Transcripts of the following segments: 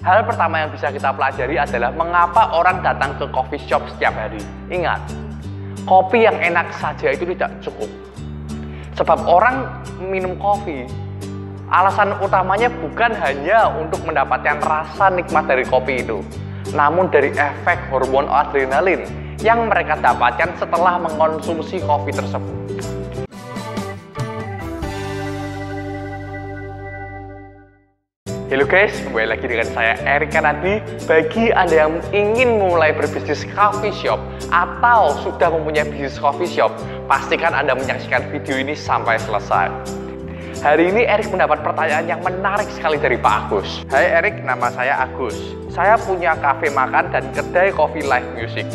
Hal pertama yang bisa kita pelajari adalah mengapa orang datang ke coffee shop setiap hari. Ingat, kopi yang enak saja itu tidak cukup. Sebab orang minum kopi, alasan utamanya bukan hanya untuk mendapatkan rasa nikmat dari kopi itu, namun dari efek hormon adrenalin yang mereka dapatkan setelah mengkonsumsi kopi tersebut. Halo guys, kembali lagi dengan saya Erik Kanadi. Bagi Anda yang ingin memulai berbisnis coffee shop atau sudah mempunyai bisnis coffee shop, pastikan Anda menyaksikan video ini sampai selesai. Hari ini Erik mendapat pertanyaan yang menarik sekali dari Pak Agus. Hai Erik, nama saya Agus. Saya punya kafe makan dan kedai coffee live music.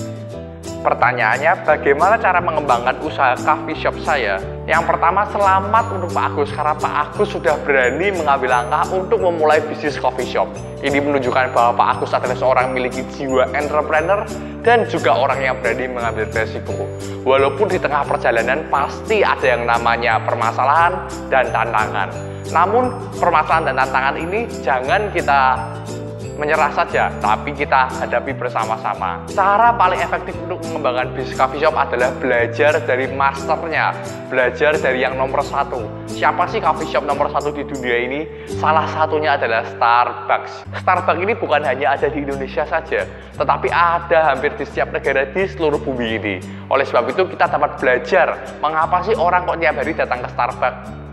Pertanyaannya, bagaimana cara mengembangkan usaha coffee shop saya? Yang pertama, selamat untuk Pak Agus, karena Pak Agus sudah berani mengambil langkah untuk memulai bisnis coffee shop. Ini menunjukkan bahwa Pak Agus adalah seorang memiliki jiwa entrepreneur dan juga orang yang berani mengambil resiko. Walaupun di tengah perjalanan pasti ada yang namanya permasalahan dan tantangan. Namun, permasalahan dan tantangan ini jangan kita menyerah saja, tapi kita hadapi bersama-sama. Cara paling efektif untuk mengembangkan bisnis coffee shop adalah belajar dari masternya, belajar dari yang nomor satu. Siapa sih coffee shop nomor satu di dunia ini? Salah satunya adalah Starbucks. Starbucks ini bukan hanya ada di Indonesia saja, tetapi ada hampir di setiap negara di seluruh bumi ini. Oleh sebab itu kita dapat belajar mengapa sih orang kok tiap hari datang ke Starbucks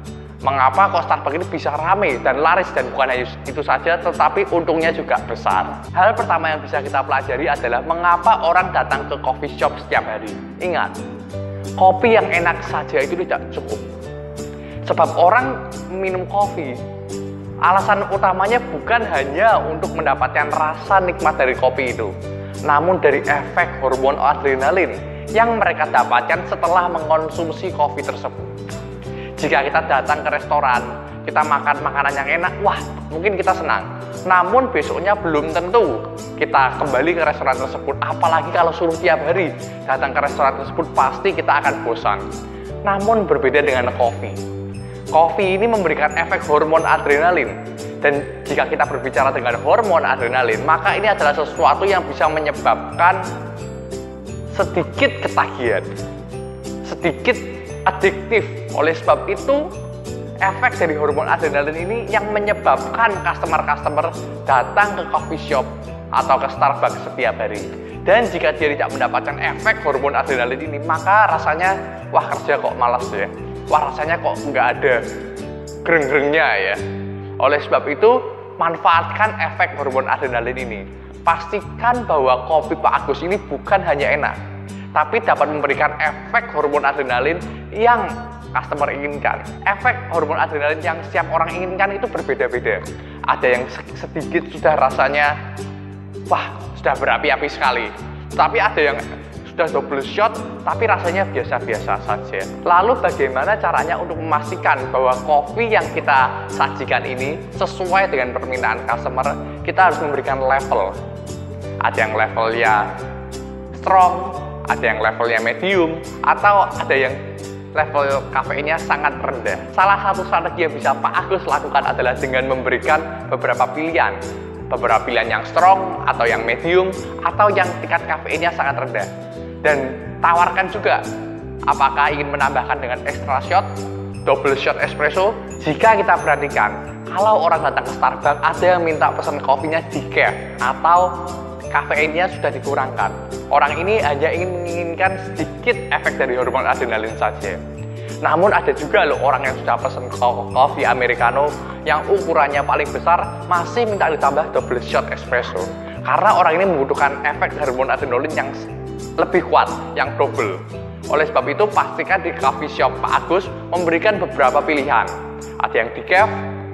mengapa kok Starbucks ini bisa rame dan laris dan bukan hanya itu saja tetapi untungnya juga besar. Hal pertama yang bisa kita pelajari adalah mengapa orang datang ke coffee shop setiap hari. Ingat, kopi yang enak saja itu tidak cukup. Sebab orang minum kopi, alasan utamanya bukan hanya untuk mendapatkan rasa nikmat dari kopi itu, namun dari efek hormon adrenalin yang mereka dapatkan setelah mengkonsumsi kopi tersebut jika kita datang ke restoran, kita makan makanan yang enak, wah mungkin kita senang. Namun besoknya belum tentu kita kembali ke restoran tersebut. Apalagi kalau suruh tiap hari datang ke restoran tersebut, pasti kita akan bosan. Namun berbeda dengan kopi. Kopi ini memberikan efek hormon adrenalin. Dan jika kita berbicara dengan hormon adrenalin, maka ini adalah sesuatu yang bisa menyebabkan sedikit ketagihan, sedikit adiktif. Oleh sebab itu, efek dari hormon adrenalin ini yang menyebabkan customer-customer datang ke coffee shop atau ke Starbucks setiap hari. Dan jika dia tidak mendapatkan efek hormon adrenalin ini, maka rasanya, wah kerja kok malas ya. Wah rasanya kok nggak ada gereng-gerengnya ya. Oleh sebab itu, manfaatkan efek hormon adrenalin ini. Pastikan bahwa kopi Pak Agus ini bukan hanya enak, tapi dapat memberikan efek hormon adrenalin yang customer inginkan. Efek hormon adrenalin yang setiap orang inginkan itu berbeda-beda. Ada yang sedikit sudah rasanya, wah sudah berapi-api sekali. Tapi ada yang sudah double shot tapi rasanya biasa-biasa saja. Lalu bagaimana caranya untuk memastikan bahwa kopi yang kita sajikan ini sesuai dengan permintaan customer? Kita harus memberikan level. Ada yang levelnya strong, ada yang levelnya medium, atau ada yang level kafeinnya sangat rendah. Salah satu strategi yang bisa Pak Agus lakukan adalah dengan memberikan beberapa pilihan. Beberapa pilihan yang strong, atau yang medium, atau yang tingkat kafeinnya sangat rendah. Dan tawarkan juga, apakah ingin menambahkan dengan extra shot, double shot espresso? Jika kita perhatikan, kalau orang datang ke Starbucks, ada yang minta pesan kopinya decaf, atau kafeinnya sudah dikurangkan. Orang ini hanya ingin menginginkan sedikit efek dari hormon adrenalin saja. Namun ada juga loh orang yang sudah pesen kopi americano yang ukurannya paling besar masih minta ditambah double shot espresso. Karena orang ini membutuhkan efek hormon adrenalin yang lebih kuat, yang double. Oleh sebab itu, pastikan di coffee shop Pak Agus memberikan beberapa pilihan. Ada yang decaf,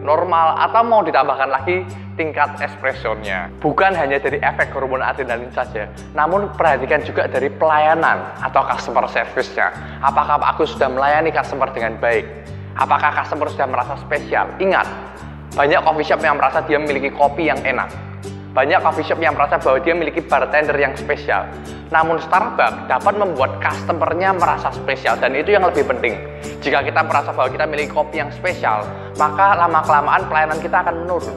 normal, atau mau ditambahkan lagi tingkat espressonya. Bukan hanya dari efek hormon adrenalin saja, namun perhatikan juga dari pelayanan atau customer service-nya. Apakah Pak Agus sudah melayani customer dengan baik? Apakah customer sudah merasa spesial? Ingat, banyak coffee shop yang merasa dia memiliki kopi yang enak. Banyak coffee shop yang merasa bahwa dia memiliki bartender yang spesial. Namun Starbucks dapat membuat customernya merasa spesial dan itu yang lebih penting. Jika kita merasa bahwa kita memiliki kopi yang spesial, maka lama-kelamaan pelayanan kita akan menurun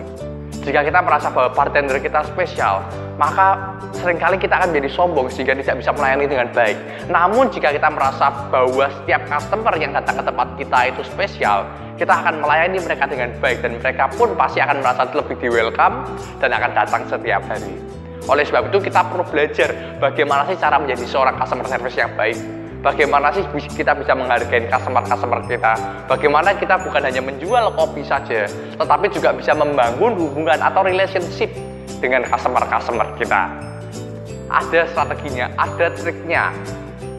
Jika kita merasa bahwa bartender kita spesial, maka sering kali kita akan menjadi sombong sehingga tidak bisa melayani dengan baik. Namun jika kita merasa bahwa setiap customer yang datang ke tempat kita itu spesial, kita akan melayani mereka dengan baik dan mereka pun pasti akan merasa lebih di welcome dan akan datang setiap hari. Oleh sebab itu kita perlu belajar bagaimana sih cara menjadi seorang customer service yang baik Bagaimana sih kita bisa menghargai customer-customer kita? Bagaimana kita bukan hanya menjual kopi saja, tetapi juga bisa membangun hubungan atau relationship dengan customer-customer kita? Ada strateginya, ada triknya.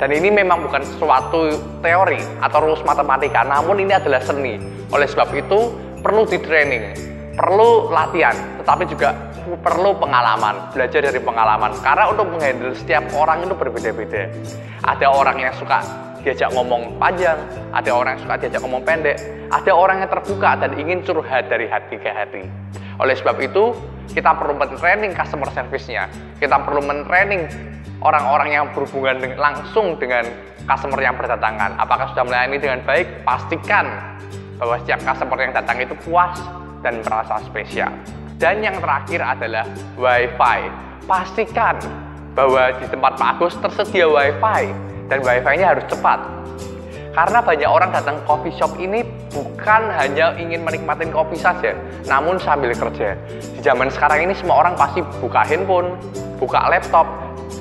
Dan ini memang bukan suatu teori atau rumus matematika, namun ini adalah seni. Oleh sebab itu, perlu di training, perlu latihan, tetapi juga perlu pengalaman, belajar dari pengalaman. Karena untuk menghandle setiap orang itu berbeda-beda. Ada orang yang suka diajak ngomong panjang, ada orang yang suka diajak ngomong pendek, ada orang yang terbuka dan ingin curhat dari hati ke hati. Oleh sebab itu, kita perlu men-training customer service-nya. Kita perlu men-training orang-orang yang berhubungan dengan, langsung dengan customer yang berdatangan. Apakah sudah melayani dengan baik? Pastikan bahwa setiap customer yang datang itu puas dan merasa spesial. Dan yang terakhir adalah WiFi. Pastikan bahwa di tempat Pak Agus tersedia WiFi dan WiFi-nya harus cepat. Karena banyak orang datang coffee shop ini bukan hanya ingin menikmati kopi saja, namun sambil kerja. Di zaman sekarang ini semua orang pasti buka handphone, buka laptop,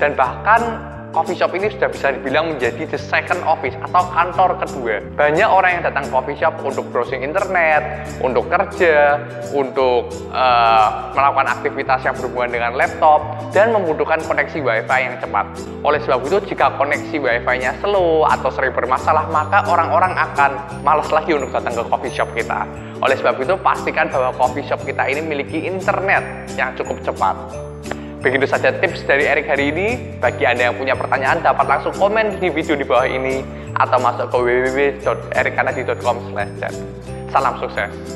dan bahkan coffee shop ini sudah bisa dibilang menjadi the second office atau kantor kedua. Banyak orang yang datang coffee shop untuk browsing internet, untuk kerja, untuk uh, melakukan aktivitas yang berhubungan dengan laptop, dan membutuhkan koneksi WiFi yang cepat. Oleh sebab itu, jika koneksi WiFi-nya slow atau sering bermasalah, maka orang-orang akan malas lagi untuk datang ke coffee shop kita. Oleh sebab itu, pastikan bahwa coffee shop kita ini memiliki internet yang cukup cepat. Begitu saja tips dari Erik hari ini. Bagi Anda yang punya pertanyaan dapat langsung komen di video di bawah ini atau masuk ke www.erikkanadi.com/chat. Salam sukses.